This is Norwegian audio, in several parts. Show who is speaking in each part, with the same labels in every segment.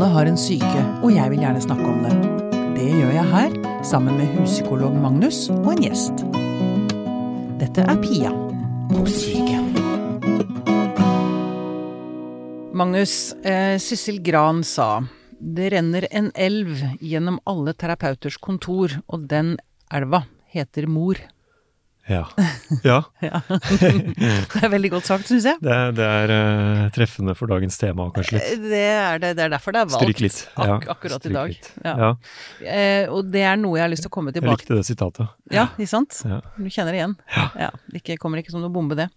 Speaker 1: Alle har en syke, og jeg vil gjerne snakke om det. Det gjør jeg her, sammen med huspsykolog Magnus og en gjest. Dette er Pia på syke. Magnus, eh, Sissel Gran sa det renner en elv gjennom alle terapeuters kontor, og den elva heter mor.
Speaker 2: Ja. ja.
Speaker 1: Ja. det er veldig godt sagt, syns jeg.
Speaker 2: Det, det er uh, treffende for dagens tema, kanskje litt.
Speaker 1: Det er, det, det er derfor det er valgt
Speaker 2: Stryk litt. Ja,
Speaker 1: ak akkurat i dag. Ja. Eh, og det er noe jeg har lyst til å komme tilbake Jeg
Speaker 2: likte det sitatet.
Speaker 1: Ja, ikke sant? Du kjenner det igjen? Ja. Det ikke, kommer ikke som noe bombe, det.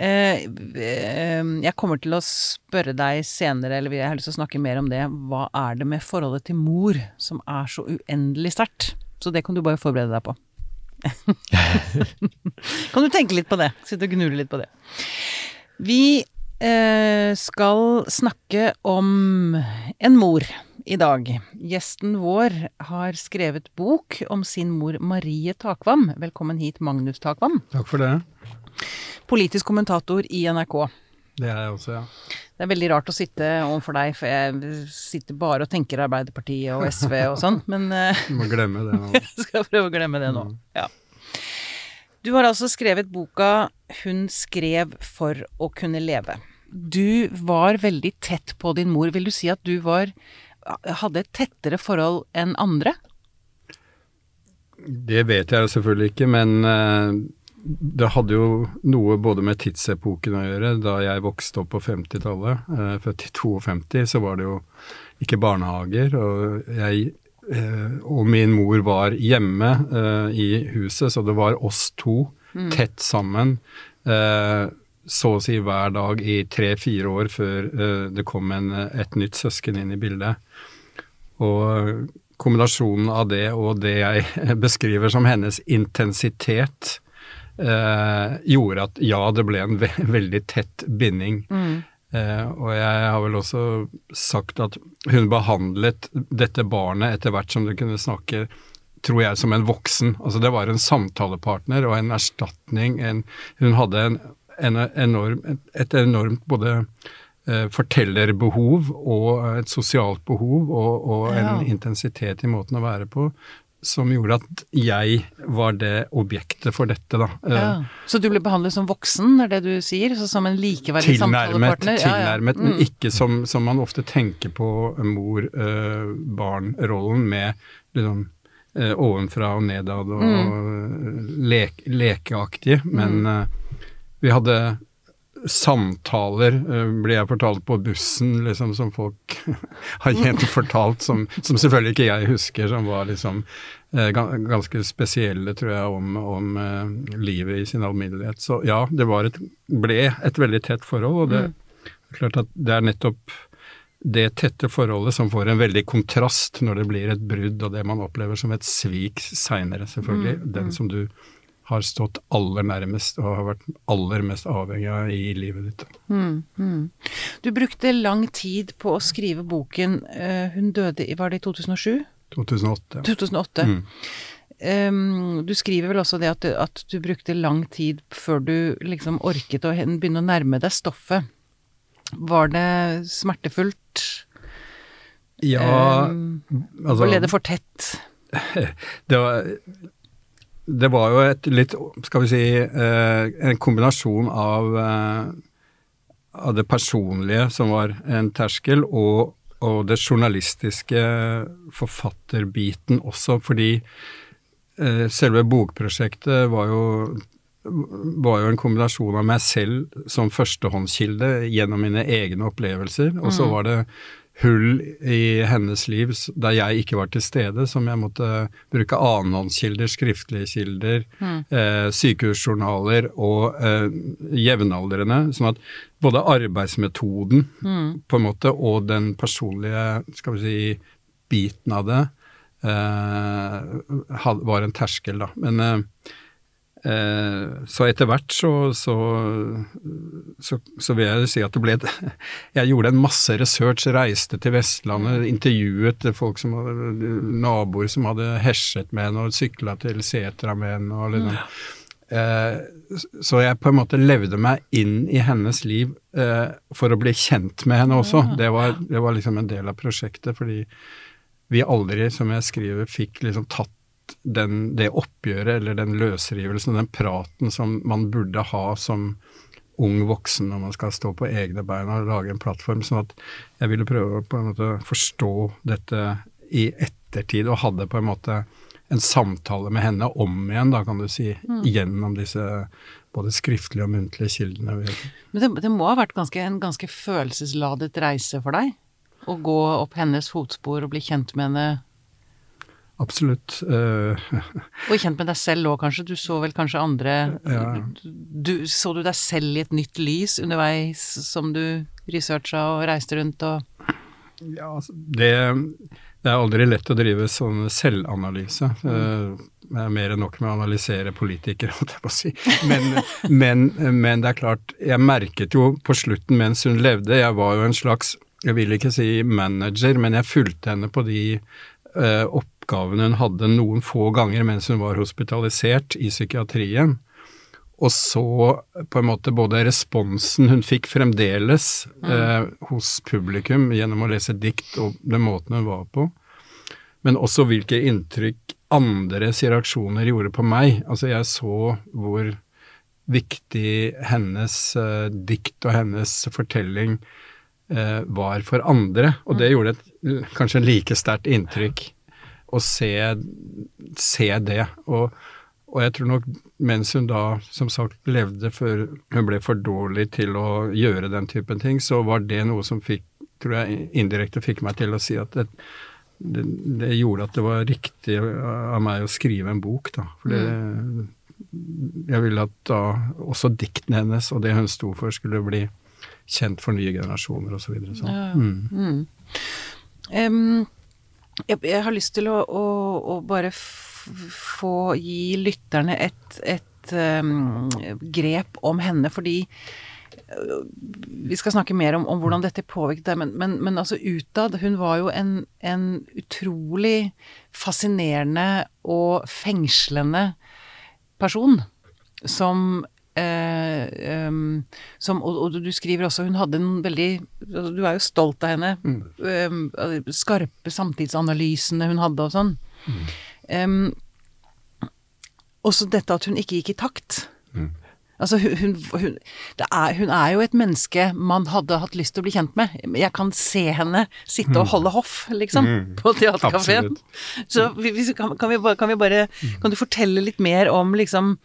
Speaker 1: Eh, eh, jeg kommer til å spørre deg senere, eller jeg har lyst til å snakke mer om det. Hva er det med forholdet til mor som er så uendelig sterkt? Så det kan du bare forberede deg på. kan du tenke litt på det? Sitte og gnule litt på det. Vi eh, skal snakke om en mor i dag. Gjesten vår har skrevet bok om sin mor Marie Takvam. Velkommen hit, Magnus Takvam.
Speaker 3: Takk for det.
Speaker 1: Politisk kommentator i NRK.
Speaker 3: Det er jeg også, ja.
Speaker 1: Det er veldig rart å sitte overfor deg, for jeg sitter bare og tenker Arbeiderpartiet og SV og sånn, men eh,
Speaker 3: Du må glemme det nå.
Speaker 1: jeg skal prøve å glemme det nå. Ja. Du har altså skrevet boka 'Hun skrev for å kunne leve'. Du var veldig tett på din mor. Vil du si at du var hadde et tettere forhold enn andre?
Speaker 3: Det vet jeg selvfølgelig ikke, men eh, det hadde jo noe både med tidsepoken å gjøre. Da jeg vokste opp på 50-tallet, eh, født i 52, så var det jo ikke barnehager. Og jeg eh, og min mor var hjemme eh, i huset, så det var oss to tett sammen. eh, så å si hver dag i tre-fire år før eh, det kom en, et nytt søsken inn i bildet. Og kombinasjonen av det og det jeg beskriver som hennes intensitet, eh, gjorde at ja, det ble en ve veldig tett binding. Eh, og jeg har vel også sagt at hun behandlet dette barnet etter hvert som det kunne snakke, tror jeg, som en voksen. Altså det var en samtalepartner og en erstatning. En, hun hadde en, en enorm, et, enormt både eh, fortellerbehov og et sosialt behov og, og
Speaker 1: Ja.
Speaker 3: en intensitet i måten å være på som gjorde at jeg var det objektet for dette, da. Eh,
Speaker 1: Ja. Så du ble behandlet som voksen, er det du sier? Så som en likeverdig
Speaker 3: Tilnærmet,
Speaker 1: samtalepartner? Ja, ja.
Speaker 3: tilnærmet men
Speaker 1: Mm.
Speaker 3: ikke som, som man ofte tenker på mor-barn-rollen med liksom eh, ovenfra og nedad og
Speaker 1: Mm.
Speaker 3: lek, lekeaktig. Men mm. vi hadde samtaler, blir ble jeg fortalt på bussen, liksom som folk har gjenfortalt, som, som selvfølgelig ikke jeg husker, som var liksom eh, ganske spesielle, tror jeg, om, om eh, livet i sin alminnelighet. Så ja, det var et, ble et veldig tett forhold, og det er klart at det er nettopp det tette forholdet som får en veldig kontrast når det blir et brudd, og det man opplever som et svik seinere, selvfølgelig. Den som du har stått aller nærmest og har vært aller mest avhengig av i livet ditt.
Speaker 1: Mm, mm. Du brukte lang tid på å skrive boken eh, Hun døde i, var det i 2007?
Speaker 3: 2008.
Speaker 1: 2008.
Speaker 3: Mm.
Speaker 1: Um, du skriver vel også det at, du- at du brukte lang tid før du liksom orket å begynne å nærme deg stoffet. Var det smertefullt?
Speaker 3: Ja,
Speaker 1: Um,
Speaker 3: altså
Speaker 1: ble det for tett?
Speaker 3: det var, det var jo et litt, skal vi si, eh, en kombinasjon av, eh, av det personlige som var en terskel, og, og det journalistiske forfatterbiten også, fordi eh, selve bokprosjektet var jo var jo en kombinasjon av meg selv som førstehåndskilde gjennom mine egne opplevelser, og så var det hull i hennes liv der jeg ikke var til stede, som jeg måtte bruke annenhåndskilder, skriftlige kilder, eh, sykehusjournaler og eh, jevnaldrende. Sånn at både arbeidsmetoden på en måte og den personlige, skal vi si, biten av det eh, var en terskel, da. Men Eh, så etter hvert så, så, så, så vil jeg si at det ble Jeg gjorde en masse research, reiste til Vestlandet, intervjuet folk som hadde, naboer som hadde herset med henne og sykla til setra med henne. og liksom Mm. så jeg på en måte levde meg inn i hennes liv eh, for å bli kjent med henne også. Det var, det var liksom en del av prosjektet, fordi vi aldri, som jeg skriver, fikk liksom tatt den, det oppgjøret eller den løsrivelsen, den praten som man burde ha som ung voksen når man skal stå på egne bein og lage en plattform. sånn at jeg ville prøve å på en måte forstå dette i ettertid, og hadde på en måte en samtale med henne om igjen, da kan du si, mm. gjennom disse både skriftlige og muntlige kildene.
Speaker 1: Men det, det må ha vært ganske, en ganske følelsesladet reise for deg? Å gå opp hennes fotspor og bli kjent med henne
Speaker 3: Absolutt. Uh,
Speaker 1: og kjent med deg selv òg, kanskje? Du så vel kanskje andre ja. du, Så du deg selv i et nytt lys underveis som du researcha og reiste rundt og
Speaker 3: Ja, altså, det, det, er aldri lett å drive sånn selvanalyse. Mm. Det er mer enn nok med å analysere politikere, holdt jeg på å si. Men, men, men, det er klart, jeg merket jo på slutten mens hun levde, jeg var jo en slags jeg vil ikke si manager, men jeg fulgte henne på de uh, opp oppgavene hun hadde noen få ganger mens hun var hospitalisert i psykiatrien. Og så på en måte både responsen hun fikk fremdeles mm. eh, hos publikum gjennom å lese dikt og den måten hun var på, men også hvilke inntrykk andres reaksjoner gjorde på meg. Altså jeg så hvor viktig hennes eh, dikt og hennes fortelling eh, var for andre, og det mm. gjorde et kanskje like sterkt inntrykk å se, se det. Og, og, jeg tror nok mens hun da som sagt levde før hun ble for dårlig til å gjøre den typen ting, så var det noe som fikk, tror jeg indirekte fikk meg til å si at det, det, det gjorde at det var riktig av meg å skrive en bok, da. For det, mm. jeg ville at da også diktene hennes og det hun sto for, skulle bli kjent for nye generasjoner osv. Så videre, så. Ja, mm. Mm.
Speaker 1: Um, jeg, jeg, har lyst til å, å, å bare få gi lytterne et, et um, grep om henne, fordi uh, vi skal snakke mer om, om hvordan dette påvirket deg, men, men, men, altså utad Hun var jo en, en utrolig fascinerende og fengslende person som Eh, um, som, og, og, du skriver også Hun hadde en veldig altså, Du er jo stolt av henne. Mm. Um, skarpe samtidsanalysene hun hadde og sånn. Mm. Um, også dette at hun ikke gikk i takt. Mm. Altså, hun, hun, er, hun, er, jo et menneske man hadde hatt lyst til å bli kjent med. Jeg kan se henne sitte og mm. holde hoff, liksom, mm. på teaterkafeen. Så hvis, kan, kan, vi, kan, vi, bare. Kan du fortelle litt mer om liksom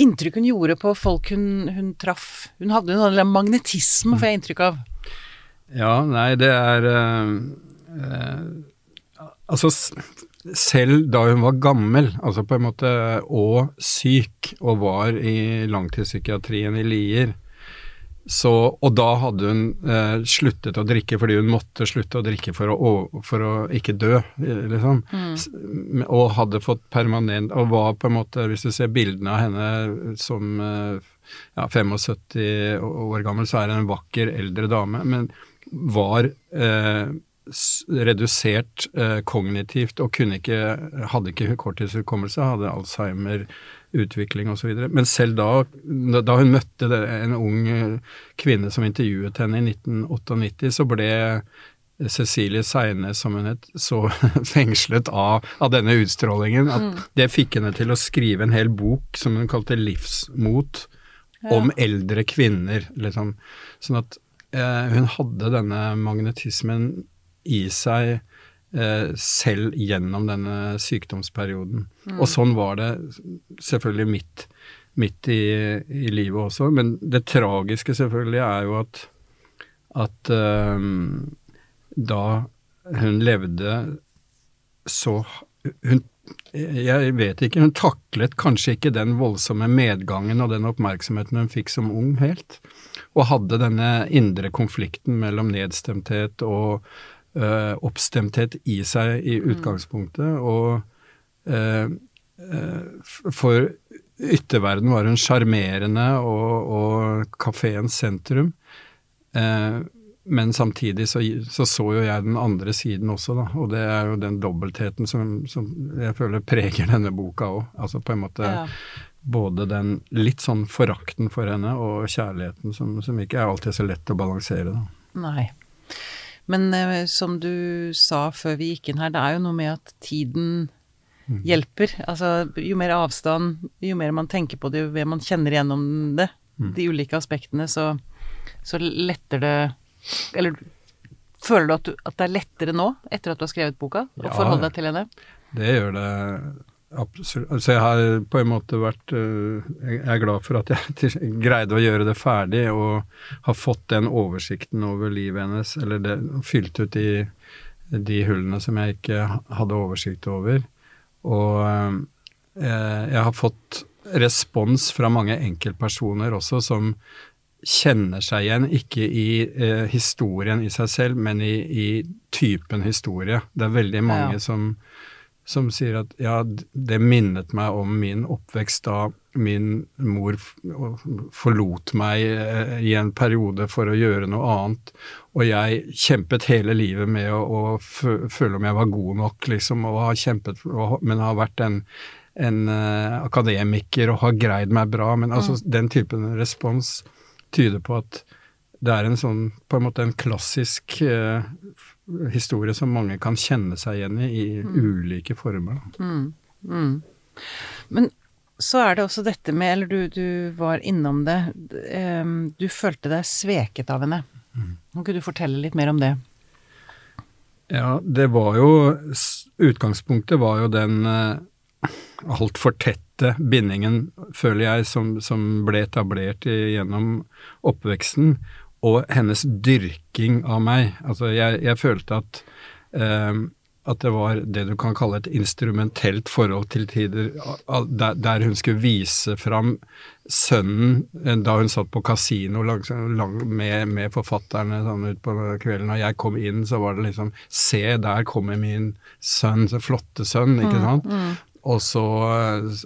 Speaker 1: inntrykk hun gjorde på folk hun, hun traff. Hun hadde en magnetisme, får jeg inntrykk av.
Speaker 3: Ja, nei, det er uh, uh, Altså, selv da hun var gammel, altså på en måte, og syk, og var i langtidspsykiatrien i Lier, så, og da hadde hun eh, sluttet å drikke fordi hun måtte slutte å drikke for å, for å ikke dø, liksom. Mm. Og hadde fått permanent Og var på en måte, hvis du ser bildene av henne som eh, ja, 75 år gammel, så er hun en vakker eldre dame, men var eh, redusert eh, kognitivt og kunne ikke Hadde ikke korttidshukommelse, hadde Alzheimer utvikling osv. Men selv da, da hun møtte en ung eh, kvinne som intervjuet henne i 1998, så ble Cecilie Seine, som hun het, så fengslet av, av denne utstrålingen at mm. det fikk henne til å skrive en hel bok som hun kalte Livsmot, ja. om eldre kvinner, liksom. Sånn at eh, hun hadde denne magnetismen i seg selv gjennom denne sykdomsperioden. Mm. Og sånn var det selvfølgelig midt, midt i, i, livet også. Men det tragiske selvfølgelig er jo at, at um, da hun levde så hun, Jeg vet ikke, hun taklet kanskje ikke den voldsomme medgangen og den oppmerksomheten hun fikk som ung helt, og hadde denne indre konflikten mellom nedstemthet og uh, oppstemthet i seg i mm. utgangspunktet. Og uh, for ytterverden var hun sjarmerende og, og kafeens sentrum. Uh, men samtidig så, så, så jo jeg den andre siden også, da. Og det er jo den dobbeltheten som, som jeg føler preger denne boka òg. Altså på en måte ja. både den litt sånn forakten for henne og kjærligheten som, som ikke er alltid så lett å balansere. Da.
Speaker 1: Nei. Men eh, som du sa før vi gikk inn her, det er jo noe med at tiden
Speaker 3: Mm.
Speaker 1: hjelper. Altså jo mer avstand, jo mer man tenker på det, jo mer man kjenner igjennom det,
Speaker 3: Mm.
Speaker 1: de ulike aspektene, så, så letter det Eller føler du at, du at det er lettere nå, etter at du har skrevet boka, å
Speaker 3: Ja.
Speaker 1: forholde deg til henne?
Speaker 3: Det gjør det absolutt. Altså jeg har på en måte vært øh, Jeg er glad for at jeg greide å gjøre det ferdig og har fått den oversikten over livet hennes, eller det, fylt ut de, de hullene som jeg ikke hadde oversikt over. Og øh, jeg har fått respons fra mange enkeltpersoner også som kjenner seg igjen, ikke i eh, historien i seg selv, men i, i typen historie. Det er veldig mange
Speaker 1: Ja.
Speaker 3: som, som sier at ja, det minnet meg om min oppvekst da min mor forlot meg eh, i en periode for å gjøre noe annet, og jeg kjempet hele livet med å, å føle om jeg var god nok, liksom, og har kjempet, men har vært en en eh, akademiker og har greid meg bra, men altså den typen respons tyder på at det er en sånn, på en måte en klassisk eh, historie som mange kan kjenne seg igjen i i ulike former.
Speaker 1: Mm. Mm. Men så er det også dette med, eller du, du var innom det, du følte deg sveket av henne. Kan ikke du fortelle litt mer om det?
Speaker 3: Ja, det var jo Utgangspunktet var jo den eh, altfor tette bindingen, føler jeg, som, som ble etablert i, gjennom oppveksten, og hennes dyrking av meg. Altså, jeg, jeg følte at eh, at det var det du kan kalle et instrumentelt forhold til tider, der, der hun skulle vise fram sønnen eh, da hun satt på kasino lang, lang, med, med forfatterne sånn utpå kvelden, og jeg kom inn, så var det liksom Se, der kommer min sønn, så flotte sønn, ikke sant? Og så eh,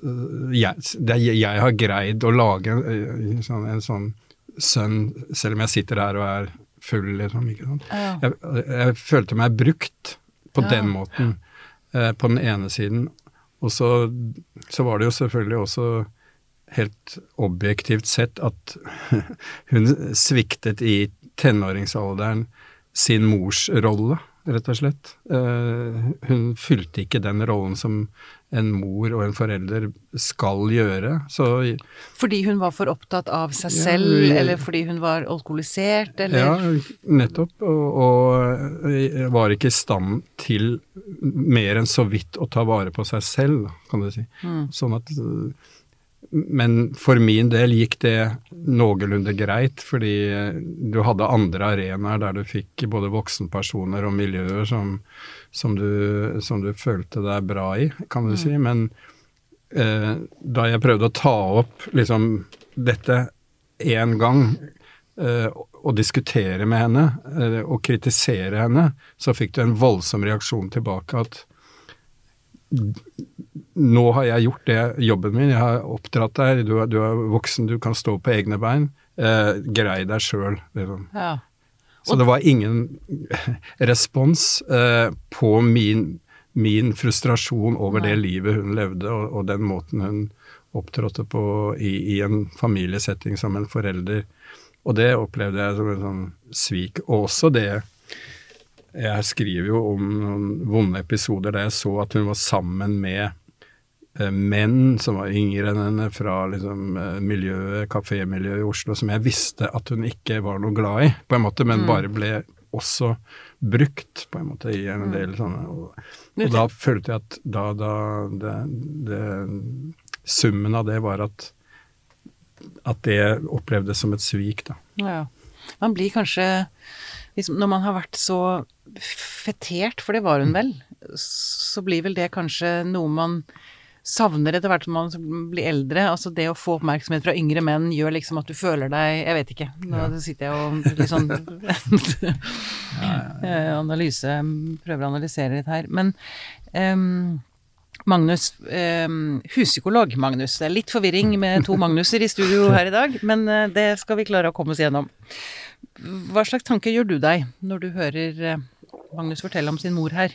Speaker 3: jeg, det, jeg har greid å lage en, en sånn, en sånn sønn, selv om jeg sitter her og er full, liksom, ikke sant? Jeg, jeg følte meg brukt på den måten, eh, på den ene siden. Og så, så var det jo selvfølgelig også helt objektivt sett at hun sviktet i tenåringsalderen sin mors rolle, rett og slett. Eh, hun fylte ikke den rollen som en mor og en forelder skal gjøre. Så
Speaker 1: Fordi hun var for opptatt av seg
Speaker 3: Ja,
Speaker 1: selv,
Speaker 3: vi-
Speaker 1: eller fordi hun var alkoholisert, eller
Speaker 3: Ja, nettopp. Og, og var ikke i stand til mer enn så vidt å ta vare på seg selv, kan du si.
Speaker 1: Mm.
Speaker 3: Sånn at øh, Men for min del gikk det noenlunde greit, fordi du hadde andre arenaer der du fikk både voksenpersoner og miljøer som, som, du, som du følte deg bra i, kan du si. Men eh, da jeg prøvde å ta opp liksom dette én gang, eh, og diskutere med henne eh, og kritisere henne, så fikk du en voldsom reaksjon tilbake at nå har jeg gjort det, jobben min, jeg har oppdratt deg, du du er voksen, du kan stå på egne bein, eh, grei deg sjøl. Liksom.
Speaker 1: Ja.
Speaker 3: Så det var ingen respons eh, på min, min frustrasjon over
Speaker 1: Nei.
Speaker 3: det livet hun levde, og, og den måten hun opptrådte på i, i en familiesetting som en forelder. Og det opplevde jeg som en sånn svik. Og også det Jeg skriver jo om noen vonde episoder der jeg så at hun var sammen med eh, menn som var yngre enn henne fra liksom, eh, miljøet, kafémiljøet i Oslo, som jeg visste at hun ikke var noe glad i, på en måte, men bare ble også brukt, på en måte, i en del sånne Og, og da følte jeg at da, da det, det, Summen av det var at at det opplevdes som et svik, da.
Speaker 1: Ja. Man blir kanskje liksom, Når man har vært så fetert, for det var hun vel, så blir vel det kanskje noe man savner etter hvert som man blir eldre. Altså det å få oppmerksomhet fra yngre menn gjør liksom at du føler deg Jeg vet ikke. Nå sitter jeg og litt sånn eh, analyse Prøver å analysere litt her. Men um, Magnus, ehm, huspsykolog Magnus. Det er litt forvirring med to Magnuser i studio her i dag, men eh, det skal vi klare å komme oss gjennom. Hva slags tanker gjør du deg når du hører eh, Magnus fortelle om sin mor her?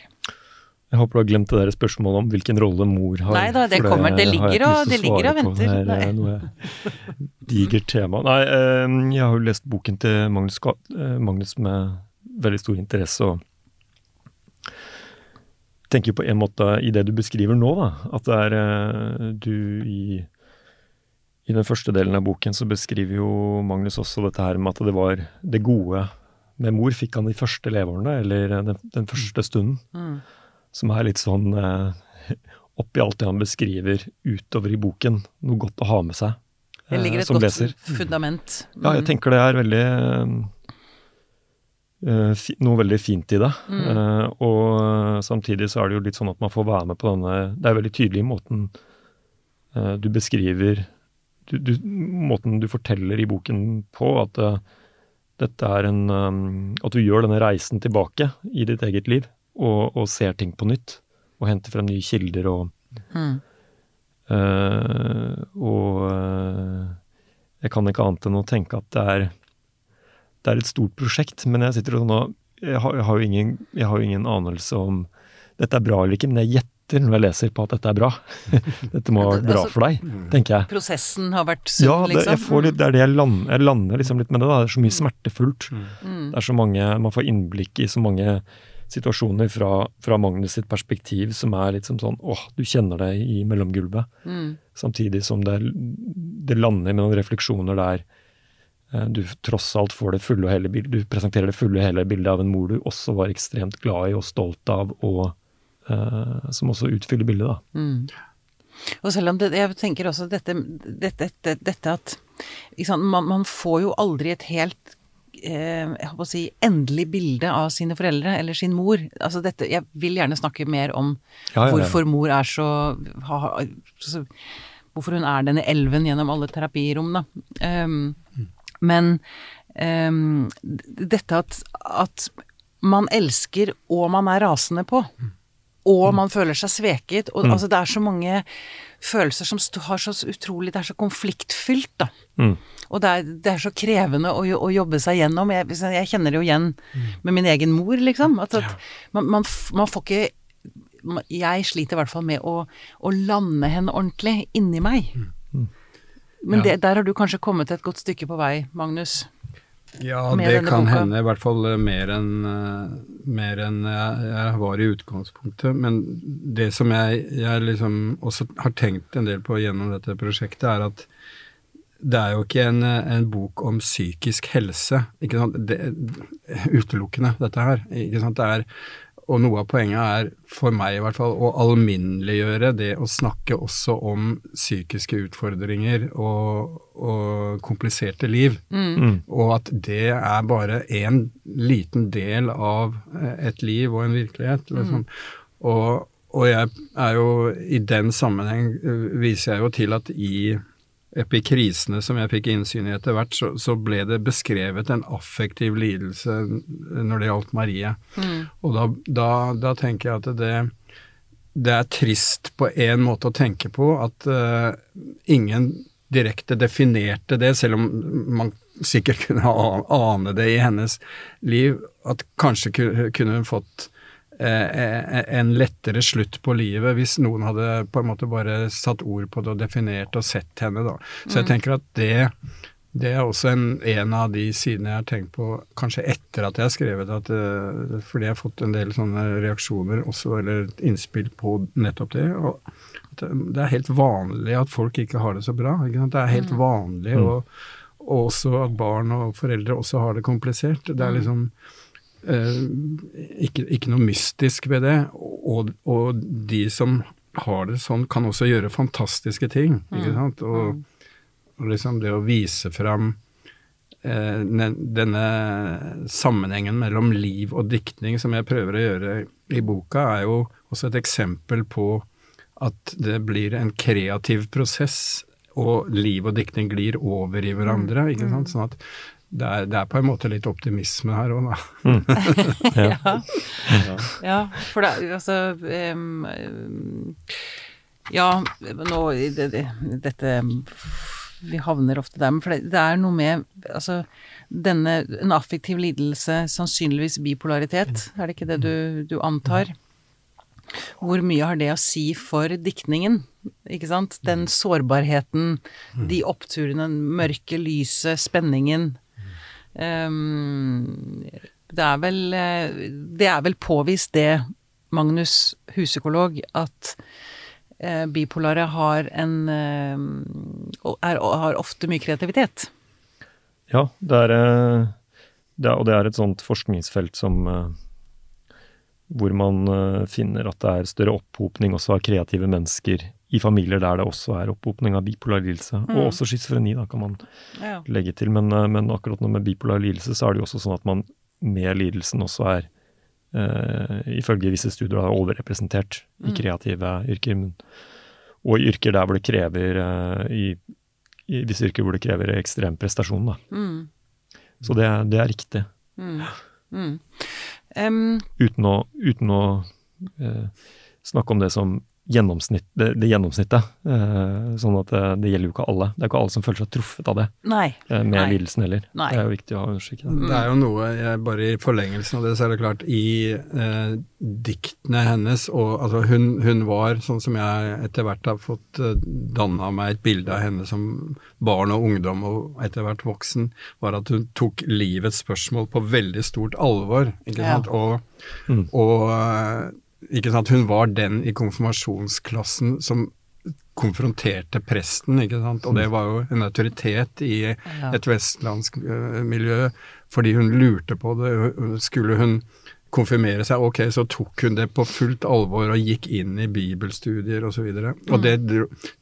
Speaker 2: Jeg håper du har glemt det der spørsmålet om hvilken rolle mor har.
Speaker 1: Nei da, det kommer, det ligger og- det ligger og venter.
Speaker 2: Er
Speaker 1: Nei.
Speaker 2: eh, noe digert tema. Nei, eh, jeg har jo lest boken til Magnus, eh, Magnus med veldig stor interesse, og tenker på en måte i det du beskriver nå, da, at det er du i i den første delen av boken så beskriver jo Magnus også dette her med at det var det gode med mor fikk han de første leveårene, eller den, den første stunden.
Speaker 1: Mm.
Speaker 2: Som er litt sånn eh, oppi alt det han beskriver utover i boken, noe godt å ha med seg
Speaker 1: Det
Speaker 2: eh,
Speaker 1: ligger et godt
Speaker 2: leser.
Speaker 1: fundament.
Speaker 2: Ja, jeg
Speaker 1: Mm.
Speaker 2: tenker det er veldig eh, Noe veldig fint i det.
Speaker 1: Mm.
Speaker 2: Eh, og samtidig så er det jo litt sånn at man får være med på denne Det er veldig tydelig i måten eh, du beskriver du, du, Måten du forteller i boken på at eh, dette er en um, At du gjør denne reisen tilbake i ditt eget liv og, og ser ting på nytt. Og henter frem nye kilder og
Speaker 1: Mm.
Speaker 2: Eh, og eh, jeg kan ikke annet enn å tenke at det er, det er et stort prosjekt. Men jeg sitter og nå jeg har, jeg, har jo ingen, jeg har jo ingen anelse om dette er bra eller ikke, men jeg gjetter når jeg leser på at dette er bra. dette må ha vært bra
Speaker 1: Altså-
Speaker 2: for deg, tenker jeg.
Speaker 1: Prosessen har vært sunn,
Speaker 2: Ja, det,
Speaker 1: liksom.
Speaker 2: jeg får litt, det er det jeg lander, jeg lander liksom litt med det. da, Det er så mye smertefullt.
Speaker 1: Mm.
Speaker 2: Det er så mange, Man får innblikk i så mange situasjoner fra, fra Magnus sitt perspektiv som er litt som sånn åh, du kjenner det i mellomgulvet.
Speaker 1: Mm.
Speaker 2: Samtidig som det, det lander med noen refleksjoner der eh, du tross alt får det fulle og hele bildet. Du presenterer det fulle og hele bildet av en mor du også var ekstremt glad i og stolt av, og som også utfyller bildet, da.
Speaker 1: Mm. Og selv om det, jeg tenker også dette, dette, dette, dette at sant, man, man får jo aldri et helt eh, jeg håper å si, endelig bilde av sine foreldre eller sin mor. Altså dette, jeg vil gjerne snakke mer om
Speaker 2: Ja, ja, ja.
Speaker 1: hvorfor mor er så, ha, så Hvorfor hun er denne elven gjennom alle terapirom, da. Um, men um, dette at, at man elsker og man er rasende på, og man føler seg sveket. Og, altså, det er så mange følelser som har så utrolig Det er så konfliktfylt, da.
Speaker 2: Mm.
Speaker 1: Og det er, det er så krevende å, å jobbe seg gjennom. Jeg, jeg kjenner det jo igjen med min egen mor, liksom. At, at man, man, man får ikke Jeg sliter i hvert fall med å, å lande henne ordentlig inni meg. Men
Speaker 3: Ja.
Speaker 1: det, der har du kanskje kommet et godt stykke på vei, Magnus.
Speaker 3: Ja, det kan
Speaker 1: boka?
Speaker 3: hende. I hvert fall eh, mer enn eh, mer enn jeg, jeg var i utgangspunktet. Men det som jeg, jeg liksom også har tenkt en del på gjennom dette prosjektet, er at det er jo ikke en, en bok om psykisk helse, ikke sant? Det, utelukkende, dette her. Ikke sant? Det er, og noe av poenget er, for meg i hvert fall, å alminneliggjøre det å snakke også om psykiske utfordringer og, og kompliserte liv.
Speaker 2: Mm.
Speaker 3: Og at det er bare en liten del av eh, et liv og en virkelighet. Liksom. Og, og jeg er jo i den sammenheng eh, viser jeg jo til at i epikrisene som jeg fikk innsyn i etter hvert, så, så ble det beskrevet en affektiv lidelse når det gjaldt Marie. Og da, da, da tenker jeg at det, det er trist på en måte å tenke på at uh, ingen direkte definerte det, selv om man sikkert kunne ane det i hennes liv, at kanskje kunne hun fått en lettere slutt på livet hvis noen hadde på en måte bare satt ord på det og definert og sett henne, da. Så jeg tenker at det det er også en, en av de sidene jeg har tenkt på, kanskje etter at jeg har skrevet at eh, Fordi jeg har fått en del sånne reaksjoner også, eller innspill på nettopp det. og at det, er helt vanlig at folk ikke har det så bra. Ikke sant? Det er helt vanlig, og, og også at barn og foreldre også har det komplisert. Det er liksom eh, ikke, ikke noe mystisk ved det. Og, og de som har det sånn, kan også gjøre fantastiske ting. ikke sant? Og, og liksom det å vise fram eh, denne sammenhengen mellom liv og diktning som jeg prøver å gjøre i boka, er jo også et eksempel på at det blir en kreativ prosess, og liv og diktning glir over i hverandre. ikke sant? Sånn at det er, det er på en måte litt optimisme her òg, da.
Speaker 1: Ja. ja, for det er altså em, Ja, nå i det, det, Dette Vi havner ofte der, men for det, det er noe med Altså, denne En affektiv lidelse, sannsynligvis bipolaritet, er det ikke det du, du antar? Hvor mye har det å si for diktningen? Ikke sant? Den sårbarheten, de oppturene, mørke, lyset, spenningen. Um, det er vel eh, Det er vel påvist det, Magnus, huspsykolog, at eh, bipolare har en eh, er, har ofte mye kreativitet.
Speaker 2: Ja, det er, det er, og det er et sånt forskningsfelt som hvor man finner at det er større opphopning også av kreative mennesker i familier der det også er opphopning av bipolar lidelse.
Speaker 1: Mm.
Speaker 2: Og også schizofreni, da, kan man
Speaker 1: Ja.
Speaker 2: legge til. Men, eh, men akkurat nå med bipolar lidelse, så er det jo også sånn at man med lidelsen også er, eh, ifølge visse studier, da, overrepresentert i
Speaker 1: Mm.
Speaker 2: kreative yrker. Men, og i yrker der hvor det krever eh, i, I visse yrker hvor det krever ekstrem prestasjon, da.
Speaker 1: Mm,
Speaker 2: Så det, det er riktig.
Speaker 1: mm, mm. Em,
Speaker 2: Uten å, uten å eh, snakke om det som gjennomsnitt, det, det gjennomsnittet. Eh, sånn at det, det gjelder jo ikke alle. Det er ikke alle som føler seg truffet av det
Speaker 1: nei.
Speaker 2: eh, med
Speaker 1: Nei.
Speaker 2: lidelsen heller.
Speaker 1: Nei.
Speaker 2: Det er jo viktig å understreke det.
Speaker 3: Det er jo noe, jeg, bare i forlengelsen av det, så er det klart i eh, diktene hennes og altså hun, hun var, sånn som jeg etter hvert har fått eh, danna meg et bilde av henne som barn og ungdom og etter hvert voksen, var at hun tok livets spørsmål på veldig stort alvor. ikke
Speaker 1: Ja.
Speaker 3: sant? Og,
Speaker 2: Mm.
Speaker 3: og eh, ikke sant? hun var den i konfirmasjonsklassen som konfronterte presten, ikke sant. Og det var jo en autoritet i et vestlandsk øh, miljø, fordi hun lurte på det. Skulle hun konfirmere seg, ok, så tok hun det på fullt alvor og gikk inn i bibelstudier osv. Og, så og det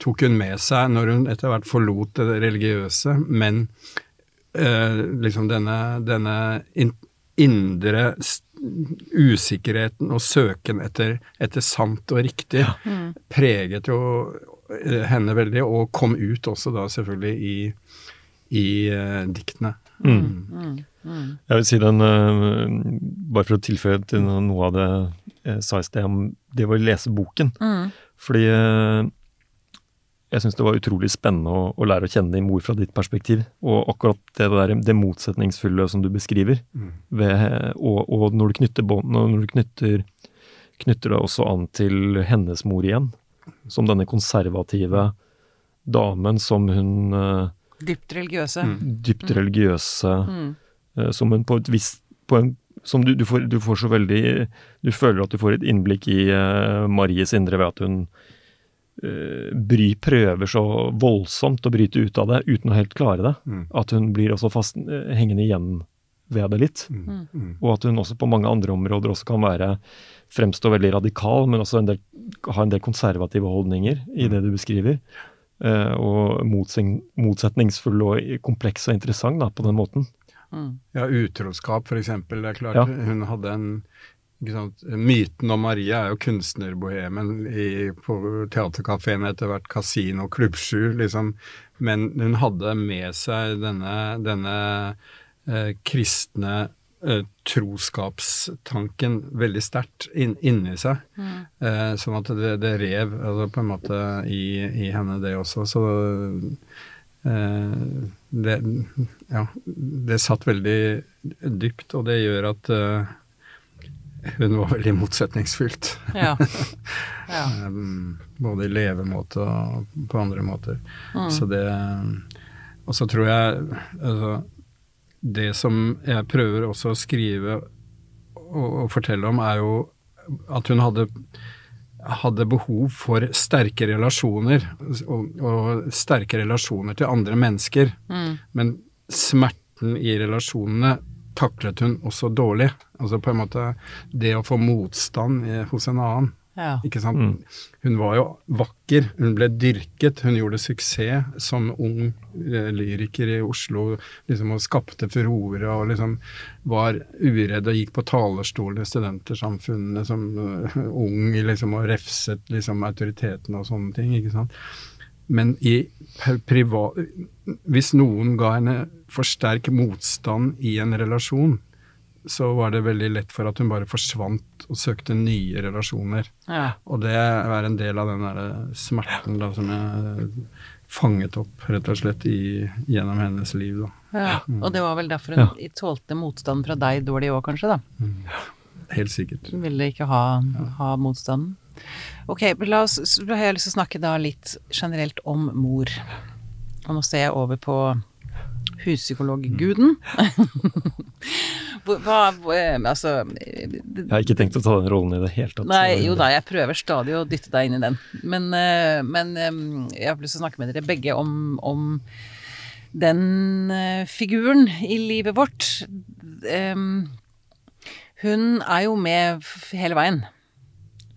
Speaker 3: tok hun med seg når hun etter hvert forlot det religiøse, men eh, liksom denne, denne indre usikkerheten og søken etter, etter sant og riktig
Speaker 1: Mm.
Speaker 3: preget jo eh, henne veldig, og kom ut også da selvfølgelig i, i uh, diktene.
Speaker 2: Mm.
Speaker 1: Mm, mm.
Speaker 2: Jeg vil si den, uh, bare for å tilføye til noe av det jeg sa i sted om det å lese boken.
Speaker 1: Mm.
Speaker 2: Fordi eh, jeg syns det var utrolig spennende å, å lære å kjenne din mor fra ditt perspektiv. Og akkurat det, der, det motsetningsfulle som du beskriver,
Speaker 3: Mm.
Speaker 2: ved, og, og når du knytter bånd, når du knytter, knytter det også an til hennes mor igjen, som denne konservative damen som hun eh,
Speaker 1: Dypt religiøse.
Speaker 3: Mm.
Speaker 2: dypt religiøse
Speaker 1: Mm.
Speaker 2: eh, som hun på et visst på en, som du, du, får, du får så veldig Du føler at du får et innblikk i uh, Maries indre ved at hun bry, prøver så voldsomt å bryte ut av det uten å helt klare det.
Speaker 3: Mm.
Speaker 2: At hun blir også fast eh, hengende igjen ved det litt.
Speaker 3: Mm. Mm.
Speaker 2: Og at hun også på mange andre områder også kan være fremstå veldig radikal, men også en del, ha en del konservative holdninger i det du beskriver. Uh, og motsing, motsetningsfull og kompleks og interessant da, på den måten.
Speaker 1: Mm.
Speaker 3: Ja, utroskap for eksempel. Det er klart
Speaker 2: Ja.
Speaker 3: hun hadde en? Myten om Maria er jo kunstnerbohemen i- på teaterkafeen, etter hvert kasino, klubbsju, liksom. Men hun hadde med seg denne, denne eh, kristne eh, troskapstanken veldig sterkt inn, inni seg.
Speaker 1: Mm.
Speaker 3: Eh, sånn at det, det rev altså på en måte i, i henne, det også. Så eh, det, ja, det satt veldig dypt, og det gjør at eh, hun var veldig motsetningsfylt.
Speaker 1: Ja. ja.
Speaker 3: Um, både i levemåte og på andre måter.
Speaker 1: Mm.
Speaker 3: Så det Og så tror jeg altså, Det som jeg prøver også å skrive og, og fortelle om, er jo at hun hadde hadde behov for sterke relasjoner, og, og sterke relasjoner til andre mennesker.
Speaker 1: Mm.
Speaker 3: Men smerten i relasjonene taklet hun også dårlig. Altså på en måte det å få motstand i, hos en annen.
Speaker 1: ja.
Speaker 3: Ikke sant?
Speaker 2: Mm.
Speaker 3: Hun var jo vakker, hun ble dyrket, hun gjorde suksess som ung eh, lyriker i Oslo. liksom Og skapte furore og liksom var uredd og gikk på talerstolen i Studentersamfunnet som uh, ung liksom og refset liksom autoritetene og sånne ting. ikke sant? Men i privat Hvis noen ga henne for sterk motstand i en relasjon, så var det veldig lett for at hun bare forsvant og søkte nye relasjoner.
Speaker 1: ja.
Speaker 3: Og det er en del av den derre smerten da, som jeg fanget opp, rett og slett, i, gjennom hennes liv. Da.
Speaker 1: ja. Og det var vel derfor hun tålte motstand fra deg dårlig òg, kanskje, da.
Speaker 3: Helt sikkert.
Speaker 1: Hun ville ikke ha, ha motstanden. Ok, la oss, så har jeg lyst til å snakke da litt generelt om mor. Og nå ser jeg over på huspsykologguden. Hva, hva- altså
Speaker 2: Jeg har ikke tenkt å ta den rollen i det hele tatt.
Speaker 1: Nei, jo da, jeg prøver stadig å dytte deg inn i den. Men, eh, men eh, jeg har lyst til å snakke med dere begge om, om den eh, figuren i livet vårt. Hun er jo med hele veien.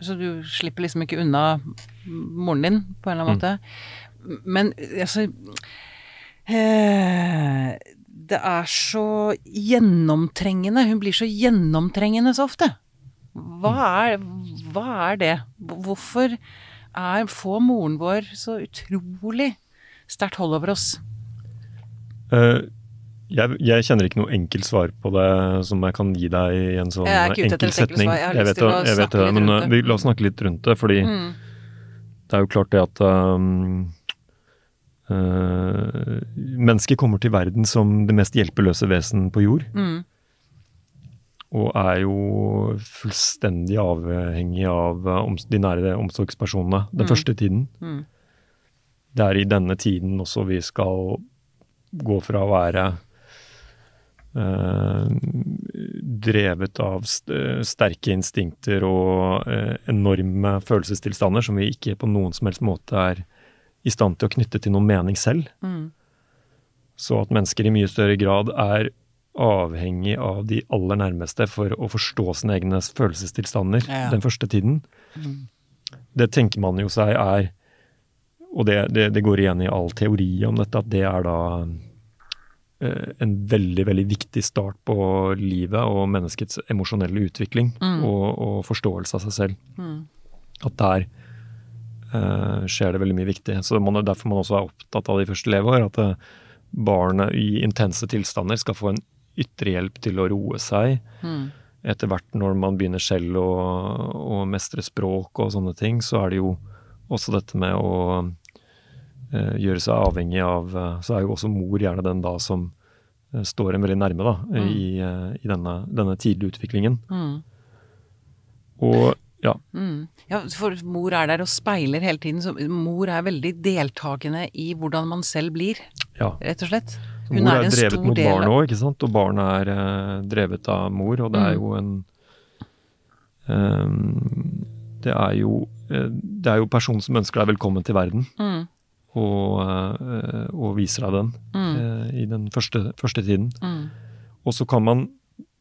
Speaker 1: Så du slipper liksom ikke unna moren din, på en eller annen måte. Men altså eh, Det er så gjennomtrengende. Hun blir så gjennomtrengende så ofte. Hva er, hva er det? Hvorfor er, får moren vår så utrolig sterkt hold over oss?
Speaker 2: Uh, jeg, jeg kjenner ikke noe enkelt svar på det som jeg kan gi deg i en sånn enkel setning.
Speaker 1: jeg
Speaker 2: Jeg vet
Speaker 1: å
Speaker 2: jeg vet det, men eh, vi, la oss snakke litt rundt det. Fordi
Speaker 1: Mm.
Speaker 2: det er jo klart det at um, eh, mennesket kommer til verden som det mest hjelpeløse vesen på jord.
Speaker 1: Mm.
Speaker 2: Og er jo fullstendig avhengig av eh, de nære omsorgspersonene den
Speaker 1: Mm.
Speaker 2: første tiden.
Speaker 1: Mm.
Speaker 2: Det er i denne tiden også vi skal gå fra å være uh, drevet av st sterke instinkter og uh, enorme følelsestilstander som vi ikke på noen som helst måte er i stand til å knytte til noen mening selv.
Speaker 1: Mm.
Speaker 2: Så at mennesker i mye større grad er avhengig av de aller nærmeste for å forstå sine egne følelsestilstander
Speaker 1: Ja.
Speaker 2: den første tiden.
Speaker 1: Mm.
Speaker 2: Det tenker man jo seg er Og det, det, det går igjen i all teori om dette, at det er da eh, en veldig, veldig viktig start på livet og menneskets emosjonelle utvikling
Speaker 1: Mm.
Speaker 2: og, og forståelse av seg selv.
Speaker 1: Mm.
Speaker 2: At det eh, skjer det veldig mye viktig. Så man er derfor man også er opptatt av de første leveår. At eh, barnet i intense tilstander skal få en ytre hjelp til å roe seg.
Speaker 1: Mm.
Speaker 2: Etter hvert når man begynner selv å, å mestre språk og sånne ting, så er det jo også dette med å eh, gjøre seg avhengig av eh, Så er jo også mor gjerne den da som eh, står en veldig nærme da, i, eh, i denne, denne tidlige utviklingen.
Speaker 1: Mm.
Speaker 2: Og ja,
Speaker 1: Mm. Ja, for mor er der og speiler hele tiden, så mor er veldig deltakende i hvordan man selv blir,
Speaker 2: ja.
Speaker 1: rett og slett.
Speaker 2: Så
Speaker 1: Hun
Speaker 2: mor
Speaker 1: er
Speaker 2: er,
Speaker 1: en
Speaker 2: drevet
Speaker 1: stor
Speaker 2: mot barn òg, ikke sant. Og barn er eh, drevet av mor, og det er
Speaker 1: Mm.
Speaker 2: jo en um, Det er jo eh, Det er jo personen som ønsker deg velkommen til verden,
Speaker 1: Mm.
Speaker 2: og, eh, og viser deg den
Speaker 1: Mm.
Speaker 2: i den første, første tiden.
Speaker 1: Mm.
Speaker 2: Og så kan man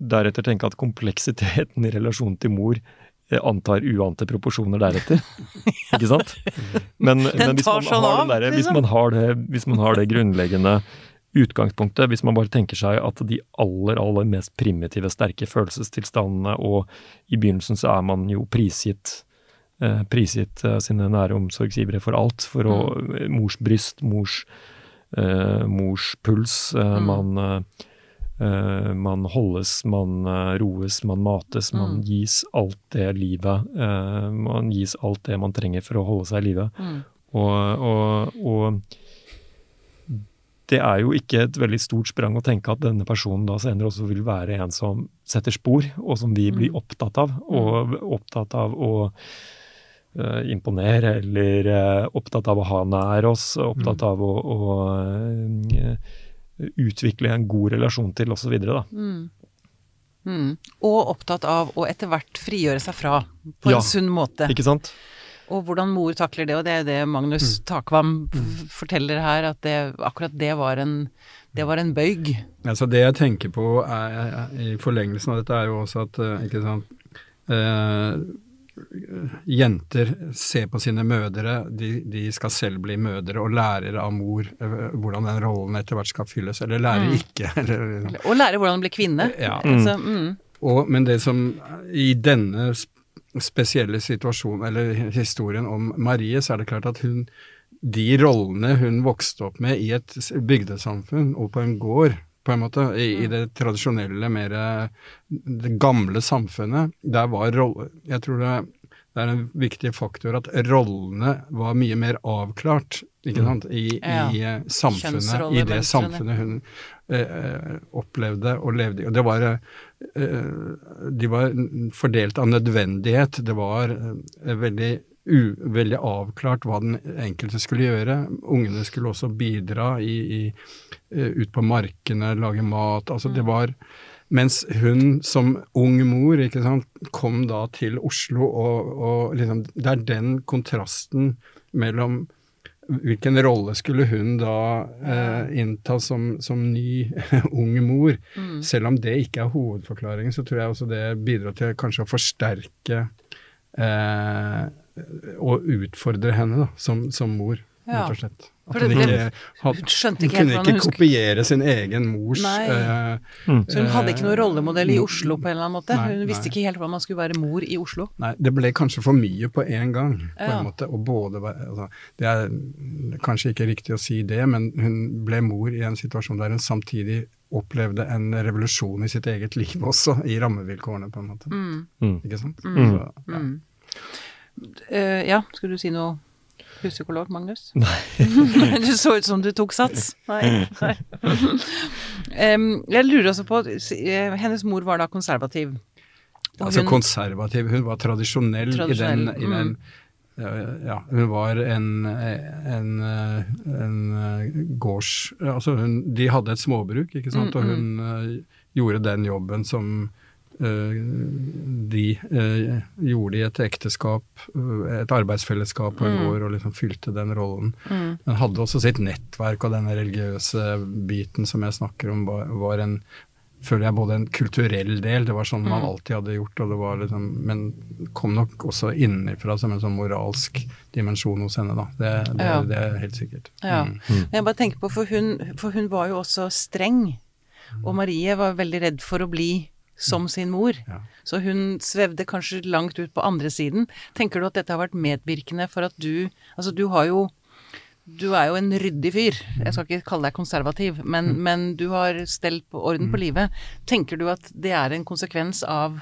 Speaker 2: deretter tenke at kompleksiteten i relasjonen til mor antar uante proporsjoner deretter. Ikke sant? Men, men hvis, man
Speaker 1: sånn av,
Speaker 2: derre- hvis,
Speaker 1: liksom.
Speaker 2: man har det, hvis man har det grunnleggende utgangspunktet, hvis man bare tenker seg at de aller, aller mest primitive, sterke følelsestilstandene, og i begynnelsen så er man jo prisgitt eh, prisgitt eh, sine nære omsorgsgivere for alt. For å
Speaker 1: Mm.
Speaker 2: Mors bryst, mors, eh, mors puls. Eh,
Speaker 1: Mm.
Speaker 2: Man Eh, man holdes, man uh, roes, man mates, man
Speaker 1: Mm.
Speaker 2: gis alt det livet Uh, Man gis alt det man trenger for å holde seg i live.
Speaker 1: Mm.
Speaker 2: Og, og, og det er jo ikke et veldig stort sprang å tenke at denne personen da senere også vil være en som setter spor, og som vi blir
Speaker 1: Mm.
Speaker 2: opptatt av. Og opptatt av å imponere, eller opptatt av å ha nær oss, opptatt av å, å utvikle en god relasjon til, osv. da.
Speaker 1: Mm. Mm. Og opptatt av å etter hvert frigjøre seg fra, på
Speaker 2: Ja.
Speaker 1: en sunn måte.
Speaker 2: Ikke sant?
Speaker 1: Og hvordan mor takler det, og det er det Magnus
Speaker 2: Mm.
Speaker 1: Takvam f- forteller her, at det, akkurat det var en, det var en bøyg.
Speaker 3: Altså det jeg tenker på er, i forlengelsen av dette, er jo også at eh, ikke sant, eh, jenter ser på sine mødre, de, de skal selv bli mødre og lærer av mor eh, hvordan den rollen etter hvert skal fylles, eller lærer
Speaker 1: Mm.
Speaker 3: ikke. Eller,
Speaker 1: Og lærer hvordan bli kvinne.
Speaker 3: ja.
Speaker 1: Altså, mm.
Speaker 3: Og, men det som i denne spesielle situasjonen, eller historien om Marie, så er det klart at hun De rollene hun vokste opp med i et bygdesamfunn og på en gård, på en måte, i, i det tradisjonelle, mer det gamle samfunnet, der var rolle... Jeg tror det, det er en viktig faktor at rollene var mye mer avklart, ikke sant, i,
Speaker 1: Ja.
Speaker 3: i eh, samfunnet, i det samfunnet hun eh, opplevde og levde i. Og det var eh, eh, de var fordelt av nødvendighet. Det var eh, veldig, veldig avklart hva den enkelte skulle gjøre. Ungene skulle også bidra i, i, eh, ut på markene, lage mat. Altså det var mens hun som ung mor ikke sant, kom da til Oslo, og, og liksom, det er den kontrasten mellom Hvilken rolle skulle hun da eh, innta som, som ny ung mor?
Speaker 1: Mm.
Speaker 3: Selv om det ikke er hovedforklaringen, så tror jeg også det bidrar til kanskje å forsterke eh, og utfordre henne da, som, som mor,
Speaker 1: Ja.
Speaker 3: rett og slett. At hun ikke, had,
Speaker 1: Hun skjønte ikke helt
Speaker 3: kunne ikke kopiere sin egen mors
Speaker 1: uh,
Speaker 3: eh,
Speaker 1: Så hun hadde ikke noen rollemodell i Oslo på en eller annen måte?
Speaker 3: Nei,
Speaker 1: Hun visste
Speaker 3: nei.
Speaker 1: ikke helt hvordan man skulle være mor i Oslo?
Speaker 3: Nei, det ble kanskje for mye på en gang, på
Speaker 1: Ja.
Speaker 3: en måte. Og både altså, Det er kanskje ikke riktig å si det, men hun ble mor i en situasjon der hun samtidig opplevde en revolusjon i sitt eget liv også, i rammevilkårene, på en måte.
Speaker 1: Mm.
Speaker 2: Mm.
Speaker 3: Ikke sant?
Speaker 2: Mm.
Speaker 3: Så, ja.
Speaker 1: Mm. Eh, ja, skulle du si noe, husekolog, Magnus?
Speaker 2: Nei.
Speaker 1: du så ut som du tok sats. Nei. nei. um, jeg lurer også på eh, Hennes mor var da konservativ.
Speaker 3: Altså
Speaker 1: hun-
Speaker 3: konservativ, hun var tradisjonell,
Speaker 1: Tradisjonell,
Speaker 3: i den, i den mm. ja, hun var en, en, eh, en eh, gårds... Altså hun, de hadde et småbruk, ikke sant,
Speaker 1: Mm,
Speaker 3: og hun eh, gjorde den jobben som eh, de eh, gjorde i et ekteskap, eh, et arbeidsfellesskap på en
Speaker 1: Mm.
Speaker 3: gård, og liksom fylte den rollen.
Speaker 1: Mm.
Speaker 3: Men hadde også sitt nettverk, og denne religiøse biten som jeg snakker om, var, var en føler jeg både en kulturell del, det var sånn man
Speaker 1: Mm.
Speaker 3: alltid hadde gjort, og det var liksom, men kom nok også innenfra som en sånn moralsk dimensjon hos henne, da. Det, det,
Speaker 1: Ja.
Speaker 3: det er helt sikkert.
Speaker 1: Ja.
Speaker 3: Mm.
Speaker 1: Men Jeg bare tenker på, for hun, for hun var jo også streng, og Marie var veldig redd for å bli som sin mor.
Speaker 3: Ja.
Speaker 1: Så hun svevde kanskje langt ut på andre siden. Tenker du at dette har vært medvirkende for at du Altså, du har jo Du er jo en ryddig fyr. Jeg skal ikke kalle deg konservativ, men, men du har stell på orden på livet. Tenker du at det er en konsekvens av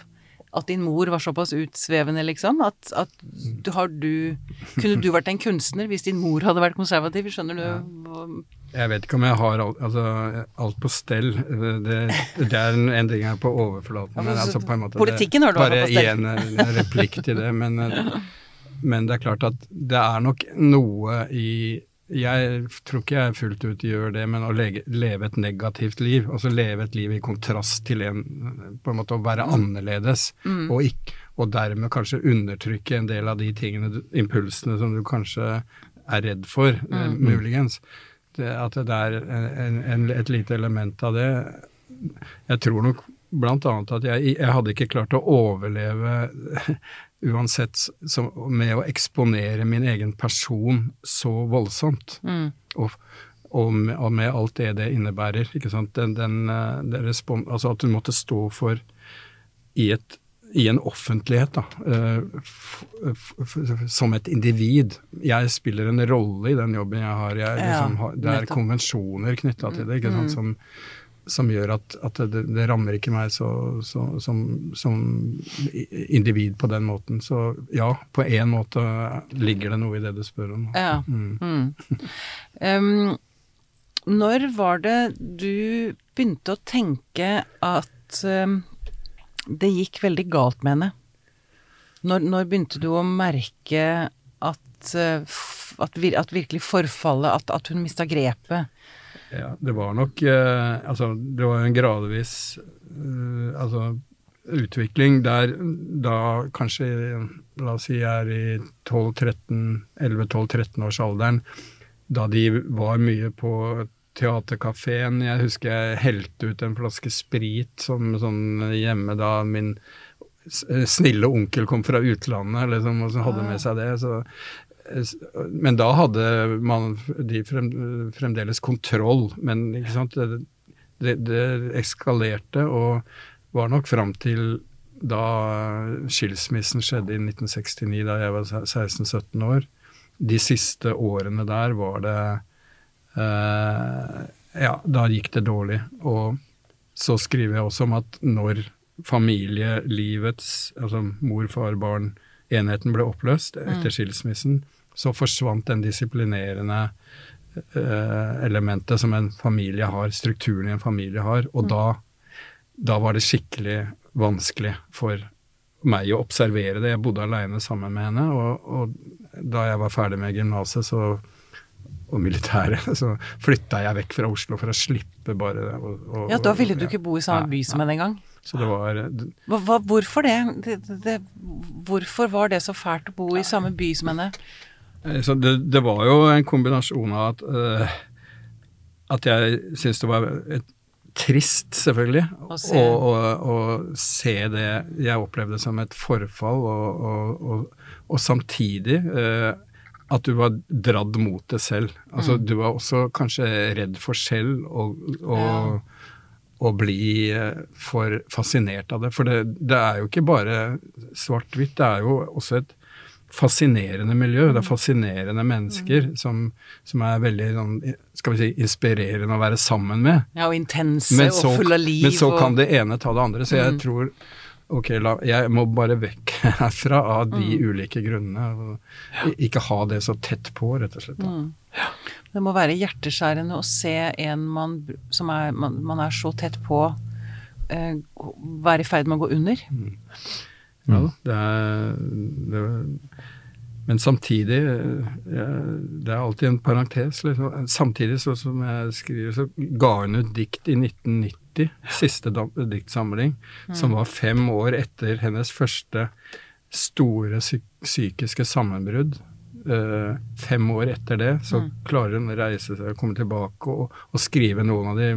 Speaker 1: at din mor var såpass utsvevende, liksom? At, at du, har du Kunne du vært en kunstner hvis din mor hadde vært konservativ? Skjønner du? hva-
Speaker 3: Jeg vet ikke om jeg har alt, altså, alt på stell. Det, det er en endring her på overflaten.
Speaker 1: Ja, men
Speaker 3: men altså på en måte,
Speaker 1: politikken har du
Speaker 3: Bare
Speaker 1: på stell.
Speaker 3: Bare en replikk til det. Men, eh, men det er klart at det er nok noe i jeg tror ikke jeg fullt ut gjør det, men å lege, leve et negativt liv, altså leve et liv i kontrast til en På en måte å være annerledes,
Speaker 1: Mm.
Speaker 3: og, ikke, og dermed kanskje undertrykke en del av de tingene, impulsene som du kanskje er redd for, eh,
Speaker 1: Mm.
Speaker 3: muligens. At det er en, en, et lite element av det. Jeg tror nok annet at jeg, jeg hadde ikke klart å overleve uansett som, med å eksponere min egen person så voldsomt.
Speaker 1: Mm.
Speaker 3: Og, og, med, og med alt det det innebærer. Den, den, eh, det altså at du måtte stå for i, et, i en offentlighet, da, eh, som et individ. Jeg spiller en rolle i den jobben jeg har. Jeg, liksom, har det er konvensjoner knytta til det sant?
Speaker 1: Mm.
Speaker 3: Som, som gjør at, at det, det rammer ikke meg så, så, som, som individ på den måten. Så ja, på én måte ligger det noe i det du spør om.
Speaker 1: Ja.
Speaker 3: Mm.
Speaker 1: Mm. Um, når var det du begynte å tenke at um, det gikk veldig galt med henne? Når, når begynte du å merke at, uh, at, vir, at virkelig forfallet, at, at hun mista grepet?
Speaker 3: Ja, det var nok eh, Altså, det var en gradvis eh, altså, utvikling der da kanskje La oss si er i 11-12-13 års alderen, da de var mye på teaterkafeen. Jeg husker jeg helte ut en flaske sprit som sånn hjemme da min snille onkel kom fra utlandet liksom, og hadde med seg det. så men da hadde man de frem, fremdeles kontroll, men ikke sant, det, det, det eskalerte og var nok fram til da skilsmissen skjedde i 1969, da jeg var 16-17 år. De siste årene der var det eh, Ja, da gikk det dårlig. Og så skriver jeg også om at når familielivets, altså mor, far, barn, enheten ble oppløst etter skilsmissen, så forsvant den disiplinerende eh, elementet som en familie har, strukturen i en familie har, og da da var det skikkelig vanskelig for meg å observere det. Jeg bodde aleine sammen med henne, og, og da jeg var ferdig med gymnaset og militæret, så flytta jeg vekk fra Oslo for å slippe bare det. Og, og,
Speaker 1: ja, da ville du ikke bo i samme by som henne engang?
Speaker 3: Så det var
Speaker 1: hva, hva, Hvorfor det? Det, det? Hvorfor var det så fælt å bo i samme by som henne?
Speaker 3: Så det, det var jo en kombinasjon av at, uh, at jeg syntes det var et trist, selvfølgelig, å se. se det jeg opplevde som et forfall, og, og samtidig uh, at du var dradd mot det selv. Altså, mm. Du var også kanskje redd for selv å, ja. bli uh, for fascinert av det. For det, det er jo ikke bare svart-hvitt, det er jo også et fascinerende miljø. Det er fascinerende mennesker mm. som, som, er veldig sånn, skal vi si, inspirerende å være sammen med.
Speaker 1: Ja, og intense så, og fulle av liv.
Speaker 3: Men så
Speaker 1: og...
Speaker 3: kan det ene ta det andre. Så jeg mm. tror ok, la, jeg må bare vekk herfra av de mm. ulike grunnene. Og ikke ha det så tett på, rett og slett. Mm.
Speaker 1: Det må være hjerteskjærende å se en man, som er, man, man er så tett på, eh, være i ferd med å gå under. Mm.
Speaker 3: Ja da, det er, det er men samtidig ja, Det er alltid en parentes. Liksom. Samtidig, så som jeg skriver, så ga hun ut dikt i 1990, siste diktsamling, mm. som var fem år etter hennes første store psykiske sammenbrudd. Uh, fem år etter det så mm. klarer hun å reise seg og komme tilbake og, og skrive noen av de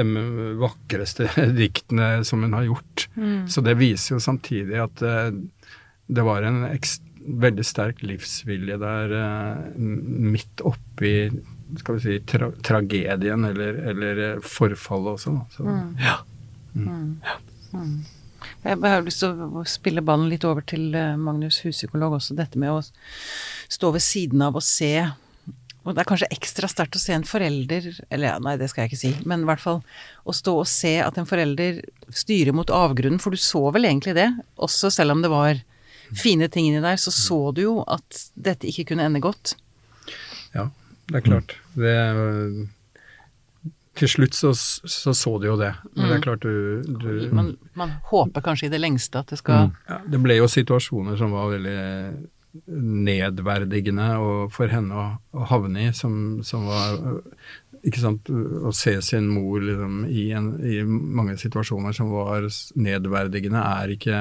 Speaker 3: um, vakreste diktene som hun har gjort. Mm. Så det viser jo samtidig at uh, det var en veldig sterk livsvilje der uh, midt oppi skal vi si, tra tragedien eller, eller eh, forfallet også. Så, mm. Ja.
Speaker 1: Mm. mm. mm. Jeg har lyst til å spille ballen litt over til Magnus huspsykolog også, dette med å stå ved siden av og se og det er kanskje ekstra sterkt å se en forelder Eller ja, nei, det skal jeg ikke si, men i hvert fall å stå og se at en forelder styrer mot avgrunnen, for du så vel egentlig det? Også selv om det var fine ting inni der, så så du jo at dette ikke kunne ende godt.
Speaker 3: Ja, det er klart. Det til slutt så, så, så du jo det. Men det er mm. klart du, du
Speaker 1: man, man, håper kanskje i det lengste at det skal mm.
Speaker 3: ja, Det ble jo situasjoner som var veldig nedverdigende for henne å, å havne i, som, som, var ikke sant, Å se sin mor liksom, i, en, i, mange situasjoner som var nedverdigende, er ikke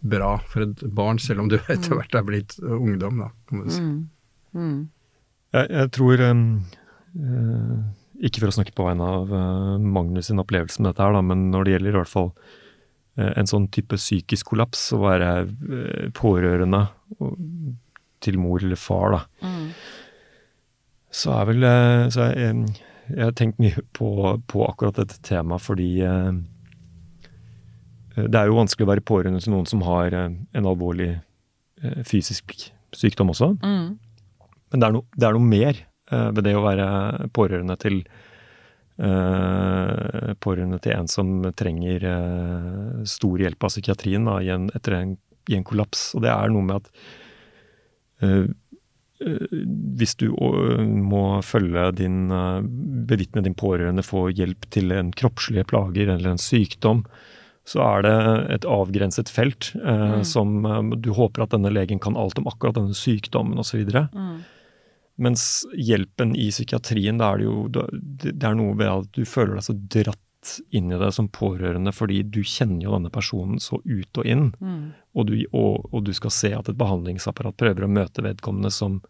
Speaker 3: bra for et barn, selv om du etter hvert er blitt ungdom, da, kan du si. Mm.
Speaker 2: Mm. Jeg, jeg, tror um, uh, Ikke for å snakke på vegne av uh, Magnus sin opplevelse med dette her, da, men når det gjelder i hvert fall uh, en sånn type psykisk kollaps, å være pårørende til mor eller far, da. Mm. Så er vel så jeg, jeg, har tenkt mye på, på akkurat dette temaet fordi eh, det er jo vanskelig å være pårørende til noen som har eh, en alvorlig fysisk sykdom også. Mm. Men det er, no, det er, noe mer ved det å være pårørende til pårørende til en som trenger stor hjelp av psykiatrien da, i, en, etter en, i en kollaps. Og det er noe med at uh, eh, hvis du må følge din eh, bevitne din pårørende få hjelp til en kroppslige plager eller en sykdom, så er det et avgrenset felt mm. som du håper at denne legen kan alt om akkurat denne sykdommen osv. Mm. Mens hjelpen i psykiatrien, da er det jo det er noe ved at du føler deg så dratt inn i det som pårørende, fordi du kjenner jo denne personen så ut og inn. Mm. Og, du, og, og, du, skal se at et behandlingsapparat prøver å møte vedkommende som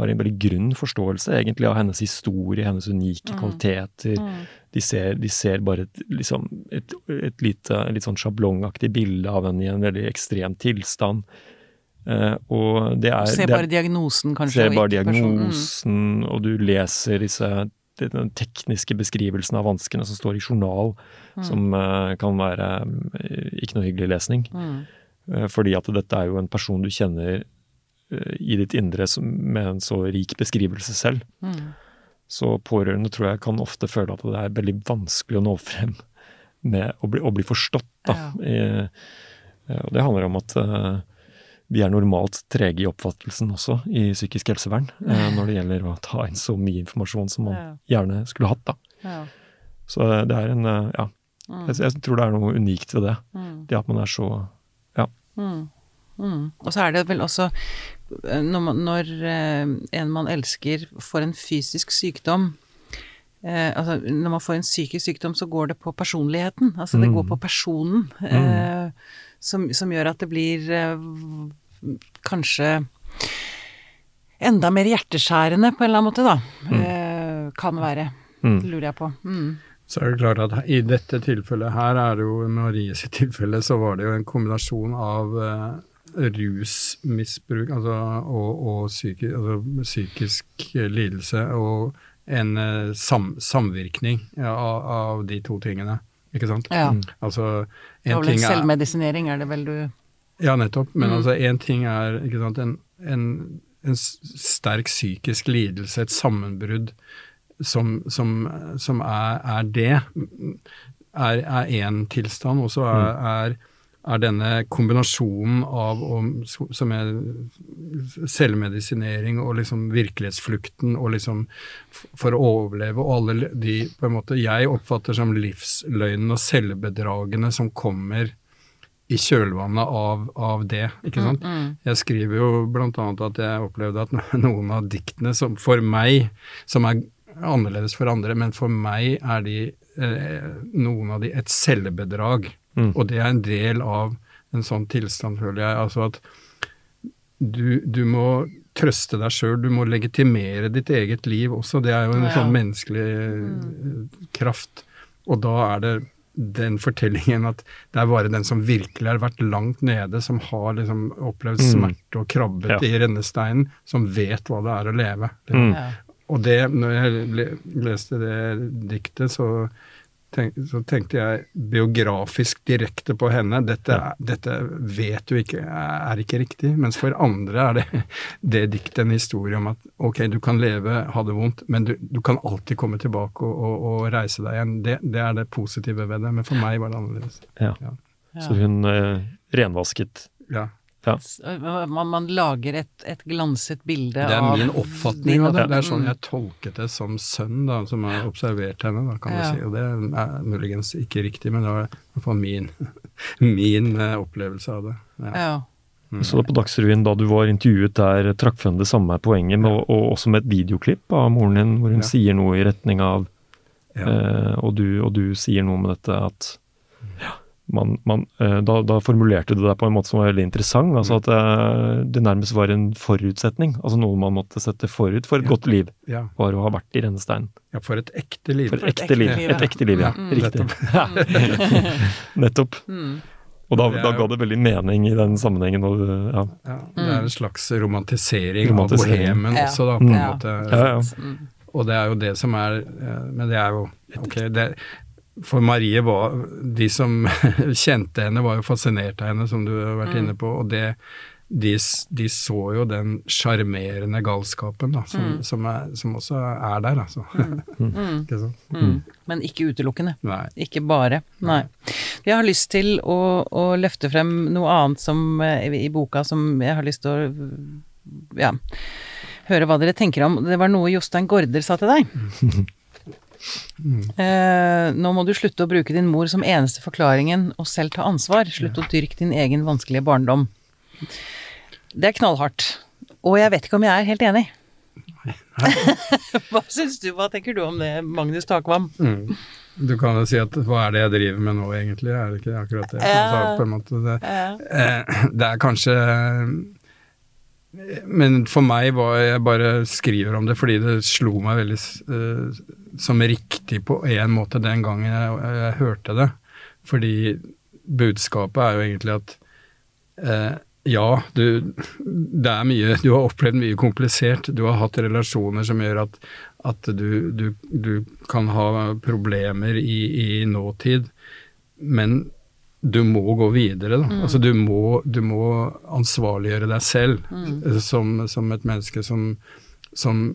Speaker 2: har en veldig grunn forståelse egentlig av hennes historie, hennes unike mm. kvaliteter. Mm. De, ser, de, ser, bare et, liksom, et, et lite, litt sånn sjablongaktig bilde av henne i en veldig ekstrem tilstand. Uh, og det er
Speaker 1: Ser bare diagnosen, kanskje?
Speaker 2: Ser bare diagnosen, og du leser disse den tekniske beskrivelsen av vanskene som står i journal, mm. som uh, kan være uh, ikke noe hyggelig lesning. Mm. Uh, fordi at dette er jo en person du kjenner i ditt indre som, med en så rik beskrivelse selv. Mm. Så pårørende tror jeg kan ofte føle at det er veldig vanskelig å nå frem med å bli, å bli forstått. Da. Ja. I, og det handler om at vi er normalt trege i oppfattelsen også i psykisk helsevern uh, når det gjelder å ta inn så mye informasjon som man ja. gjerne skulle hatt. da. Ja. Så det er en, uh, ja, Jeg, jeg tror det er noe unikt ved det. Det at man er så Ja.
Speaker 1: Mm. Mm. Og så er det vel også eh, når, man, når eh, en man elsker får en fysisk sykdom eh, Altså når man får en psykisk sykdom, så går det på personligheten. Altså det går på personen. Eh, som, som, gjør at det blir eh, kanskje enda mer hjerteskjærende på en eller annen måte, da. Eh, kan være. Det lurer jeg på. Mm.
Speaker 3: Så er det klart at i dette tilfellet her er det jo, Marie sitt tilfelle, så var det jo en kombinasjon av eh, rusmisbruk altså, og, og psyki, altså, psykisk lidelse og en eh, sam, samvirkning ja, av, av, de to tingene. Ikke sant?
Speaker 1: Ja.
Speaker 3: Altså,
Speaker 1: en ting er Selvmedisinering er det vel du
Speaker 3: Ja, nettopp. Men mm. altså, én ting er ikke sant, en, en, en sterk psykisk lidelse, et sammenbrudd som, som, som er, er, det, er én tilstand. Og så er, mm. er, er, denne kombinasjonen av om, som er selvmedisinering og liksom virkelighetsflukten og liksom for å overleve og alle de på en måte jeg oppfatter som livsløgnene og selvbedragene som kommer i kjølvannet av, av, det, ikke sant. Mm, mm. Jeg skriver jo annet at jeg opplevde at noen av diktene som for meg, som er annerledes for andre, men for meg er de eh, noen av de et selvbedrag. Mm. Og det er en del av en sånn tilstand, føler jeg. Altså at du, du må trøste deg sjøl, du må legitimere ditt eget liv også. Det er jo en ja. sånn menneskelig mm. kraft. Og da er det den fortellingen at det er bare den som virkelig har vært langt nede, som har liksom opplevd mm. smerte og krabbet ja. i rennesteinen, som vet hva det er å leve. Mm. Ja. Og det, når jeg leste det diktet, så, tenk, så tenkte jeg biografisk direkte på henne. Dette, dette, vet du ikke er ikke riktig. Mens for andre er det, det diktet en historie om at ok, du kan leve, ha det vondt, men du, du kan alltid komme tilbake og, og, og reise deg igjen. Det, det, er det positive ved det. Men for meg var det annerledes.
Speaker 2: Ja. ja. Så hun eh, renvasket
Speaker 3: ja.
Speaker 2: Ja.
Speaker 1: Man, man, lager et, et, glanset bilde av
Speaker 3: Det er min oppfatning av det. Det er sånn jeg tolket det som sønn, da, som har observert henne, da, kan ja. du si. Og det er muligens ikke riktig, men det var i hvert fall min, min opplevelse av det. Ja.
Speaker 1: ja.
Speaker 2: Mm. Så det på Dagsrevyen da du var intervjuet der, trakk frem det samme poenget, med, og, og, også med et videoklipp av moren din, hvor hun sier noe i retning av eh, og, du, og du sier noe med dette at man, man, eh, da, da, formulerte du det på en måte som var veldig interessant. altså At eh, det nærmest var en forutsetning. altså Noe man måtte sette forut for et ja. godt liv.
Speaker 3: Ja.
Speaker 2: Var å ha vært i Rennesteinen.
Speaker 3: Ja, for et ekte liv.
Speaker 2: For et, ekte, ekte liv. liv. Et ekte liv, ja. Mm. Riktig. Nettopp. Mm. Og da, da, ga det veldig mening i den sammenhengen. Og, ja.
Speaker 3: ja. det er en slags romantisering, romantisering. av bohemen også, da, på en måte.
Speaker 2: Ja, ja.
Speaker 3: Og det er jo det som er eh, Men det er jo Ok, det, for Marie var De som kjente henne, var jo fascinert av henne, som du har vært mm. inne på. Og det, de, de, så jo den sjarmerende galskapen da, som, mm. som, er, som, også er der, altså. Mm.
Speaker 1: mm. ikke mm. Men ikke utelukkende.
Speaker 3: Nei.
Speaker 1: Ikke bare. Nei. Jeg har lyst til å, å løfte frem noe annet som, eh, i boka som jeg har lyst til å ja, høre hva dere tenker om. Det var noe Jostein Gaarder sa til deg. Mm. Eh, nå må du slutte å bruke din mor som eneste forklaringen, og selv ta ansvar. Slutt å dyrke din egen vanskelige barndom. Det er knallhardt. Og jeg vet ikke om jeg er helt enig. hva syns du, hva tenker du om det, Magnus Takvam?
Speaker 3: Mm. Du kan jo si at hva er det jeg driver med nå, egentlig? Er det ikke akkurat det?
Speaker 1: Ja.
Speaker 3: Det, eh, det er kanskje men for meg var jeg bare skriver om det fordi det slo meg veldig uh, som riktig på en måte den gangen jeg, jeg, hørte det. Fordi budskapet er jo egentlig at uh, ja, du, det er mye Du har opplevd mye komplisert. Du har hatt relasjoner som gjør at, at du, du, du, kan ha problemer i, i nåtid. Men du må gå videre. Da. Mm. Altså, du, må, du, må, ansvarliggjøre deg selv mm. Eh, som, som, et menneske som, som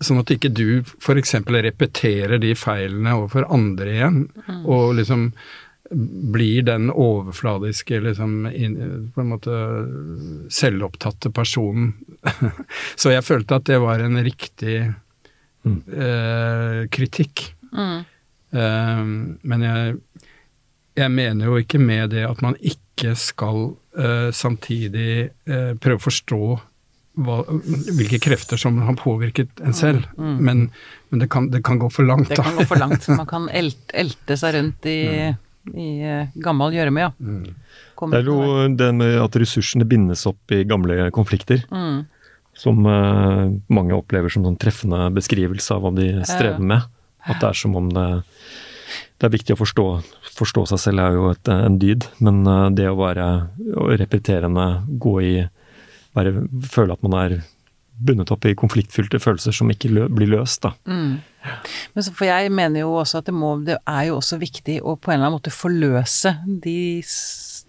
Speaker 3: Sånn at ikke du f.eks. repeterer de feilene overfor andre igjen, mm. og liksom blir den overfladiske, liksom, in, på en måte selvopptatte personen. Så jeg følte at det var en riktig mm. eh, kritikk.
Speaker 1: Mm.
Speaker 3: Eh, men jeg jeg mener jo ikke med det at man ikke skal uh, samtidig uh, prøve å forstå hva, hvilke krefter som har påvirket en selv. Mm, mm. Men, men det, kan, det, kan, gå for langt.
Speaker 1: Da. Det kan gå for langt. Man kan elte, elte seg rundt i, mm. i uh, gammel gjørme, ja. Mm.
Speaker 2: Det er jo det med at ressursene bindes opp i gamle konflikter. Mm. Som mange opplever som en sånn treffende beskrivelse av hva de strever med. At det er som om det det er viktig å forstå, forstå seg selv er jo et, en dyd, men eh, det å være repeterende, gå i bare Føle at man er bundet opp i konfliktfylte følelser som ikke lø, blir løst, da. Mm.
Speaker 1: Men for jeg mener jo også at det, må, det, er jo også viktig å på en eller annen måte forløse de,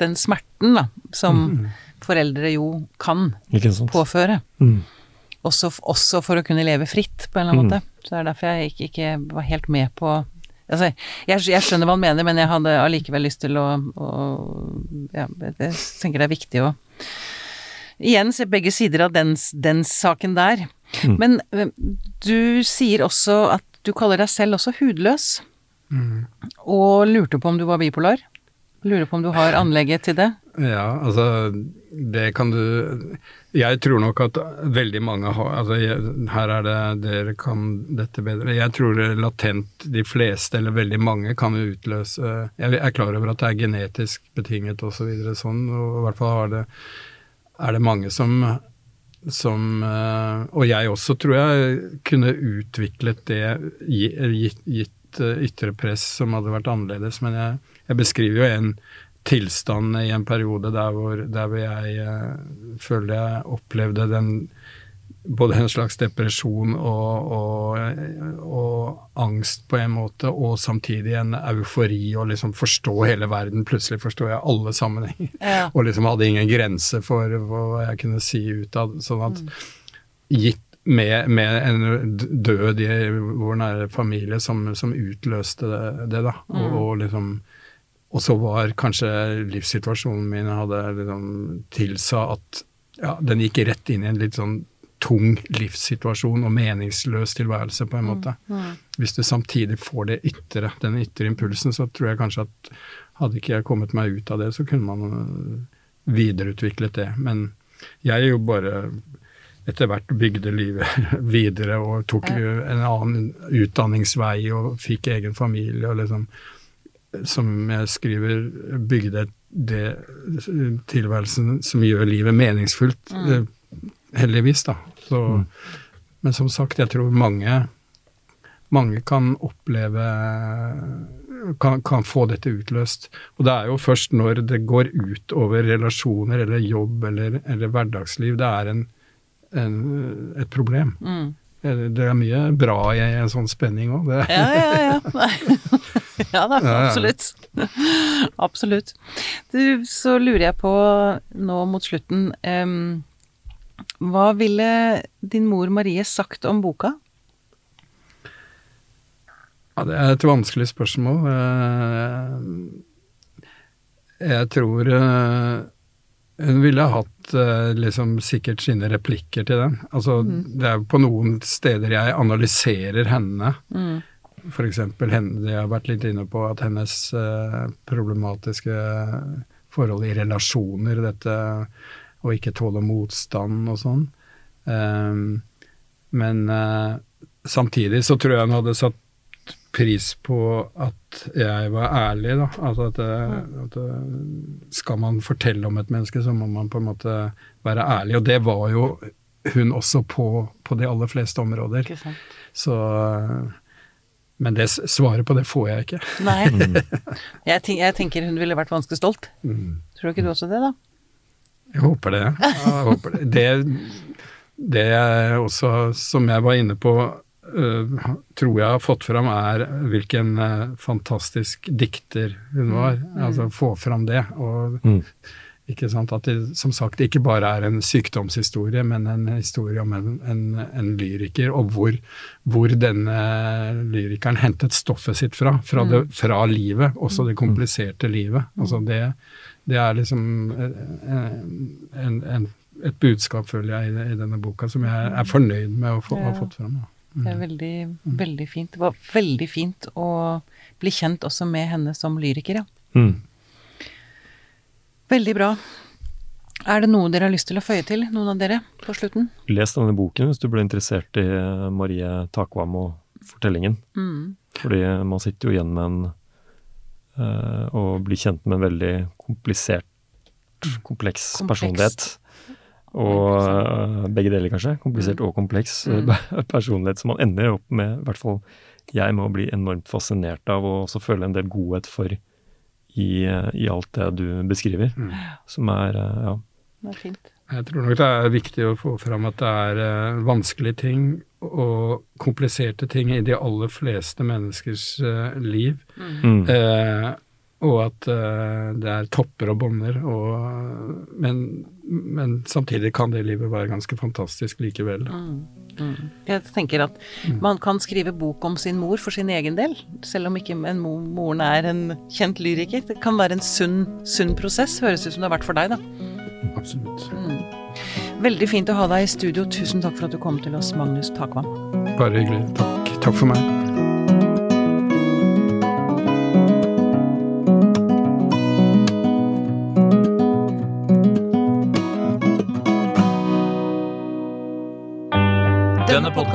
Speaker 1: den smerten da, som mm. foreldre jo kan påføre. Mm. Også, også, for å kunne leve fritt, på en eller annen mm. måte. Så det er derfor jeg ikke, ikke var helt med på Altså, jeg, jeg, skjønner hva han mener, men jeg hadde allikevel lyst til å, å ja, Jeg tenker det er viktig å Igjen se begge sider av den, den saken der. Mm. Men eh, du sier også at du kaller deg selv også hudløs. Mm. Og lurte på om du var bipolar. Lurer på om du har anlegget til det?
Speaker 3: Ja, altså det kan du Jeg tror nok at veldig mange har altså Her er det Dere kan dette bedre. Jeg tror latent de fleste, eller veldig mange, kan utløse Jeg er klar over at det er genetisk betinget osv. Så videre, sånn, og i hvert fall det, er det mange som som eh, Og jeg også, tror jeg, kunne utviklet det gitt eh, ytre press som hadde vært annerledes. Men jeg, jeg beskriver jo en tilstand i en periode der hvor, der hvor jeg uh, føler jeg opplevde den både en slags depresjon og, og, og, angst på en måte, og samtidig en eufori og liksom forstå hele verden. Plutselig forstår jeg alle sammenhenger. Ja. og liksom hadde ingen grense for hva jeg kunne si ut av Sånn at mm. gitt med, med, en død i vår nære familie som, som utløste det, det da. Mm. Og, og liksom og så var kanskje livssituasjonen min hadde liksom tilsa at ja, den gikk rett inn i en litt sånn tung livssituasjon og meningsløs tilværelse, på en måte. Mm, mm. Hvis du samtidig får det ytre, den ytre impulsen, så tror jeg kanskje at hadde ikke jeg kommet meg ut av det, så kunne man øh, videreutviklet det. Men jeg jo bare etter hvert bygde livet videre og tok en annen utdanningsvei og fikk egen familie og liksom som jeg skriver, bygde det tilværelsen som gjør livet meningsfullt. Mm. Eh, heldigvis, da. Så, mm. Men som sagt, jeg tror mange, mange kan oppleve kan, kan, få dette utløst. Og det er jo først når det går ut over relasjoner eller jobb eller, eller hverdagsliv, det er en, en, et problem. Mm. Det er mye bra i en sånn spenning òg.
Speaker 1: Ja, ja, ja. ja da, absolutt. absolutt. Du, så lurer jeg på nå mot slutten um, Hva ville din mor Marie sagt om boka?
Speaker 3: Ja, det er et vanskelig spørsmål. Eh, jeg tror eh, hun ville hatt uh, liksom sikkert sine replikker til den. Altså, mm. Det er på noen steder jeg analyserer henne. Mm. F.eks. henne det jeg har vært litt inne på, at hennes uh, problematiske forhold i relasjoner, dette å ikke tåle motstand og sånn. Um, men uh, samtidig så tror jeg hun hadde satt pris på at jeg var ærlig, da. Altså at, at, skal man fortelle om et menneske, så må man på en måte være ærlig. Og det var jo hun også på, på de aller fleste områder. Så Men det svaret på det får jeg ikke.
Speaker 1: Nei. Jeg, tenk, jeg tenker hun ville vært ganske stolt. Mm. Tror ikke du også det, da?
Speaker 3: Jeg håper det. Jeg håper det. det. Det er også, som jeg var inne på tror jeg har fått fram, er hvilken uh, fantastisk dikter hun mm. var. Mm. Altså få fram det. Og mm. at det som sagt ikke bare er en sykdomshistorie, men en historie om en, en, en lyriker, og hvor, hvor, denne lyrikeren hentet stoffet sitt fra. Fra, det, mm. fra livet, også det kompliserte livet. Altså det, det er liksom eh, en, en, et budskap, føler jeg, i, denne boka, som jeg er fornøyd med å få, ha fått fram.
Speaker 1: Det er mm. veldig, veldig fint. Det var veldig fint å bli kjent også med henne som lyriker, ja.
Speaker 2: Mm.
Speaker 1: Veldig bra. Er det noe dere har lyst til å føye til, noen av dere, på slutten?
Speaker 2: Les denne boken hvis du ble interessert i eh, Marie Takvam og fortellingen.
Speaker 1: Mm.
Speaker 2: Fordi man sitter jo igjen med en eh, Og blir kjent med en veldig komplisert, kompleks,
Speaker 1: Kompleks.
Speaker 2: personlighet. Og eh, begge deler, kanskje. Komplisert og kompleks
Speaker 1: Mm.
Speaker 2: eh, personlighet som man ender opp med, i hvert fall jeg, med å bli enormt fascinert av, og også føle en del godhet for i, eh, i alt det du beskriver.
Speaker 3: Mm.
Speaker 2: Som er ja,
Speaker 1: Det er fint.
Speaker 3: Jeg tror nok det er viktig å få fram at det er vanskelige ting og kompliserte ting i de aller fleste menneskers liv.
Speaker 2: mm.
Speaker 3: Eh, og at eh, det er topper og bånder, men, men samtidig kan det livet være ganske fantastisk likevel.
Speaker 1: Mm. Mm. Jeg tenker at man kan skrive bok om sin mor for sin egen del, selv om ikke en mo moren er en kjent lyriker. Det kan være en sunn, sunn prosess, høres ut som det har vært for deg, da.
Speaker 3: Absolutt.
Speaker 1: Mm. Veldig fint å ha deg i studio. Tusen takk for at du kom til oss, Magnus Takvam.
Speaker 3: Bare hyggelig. Takk. Takk for meg.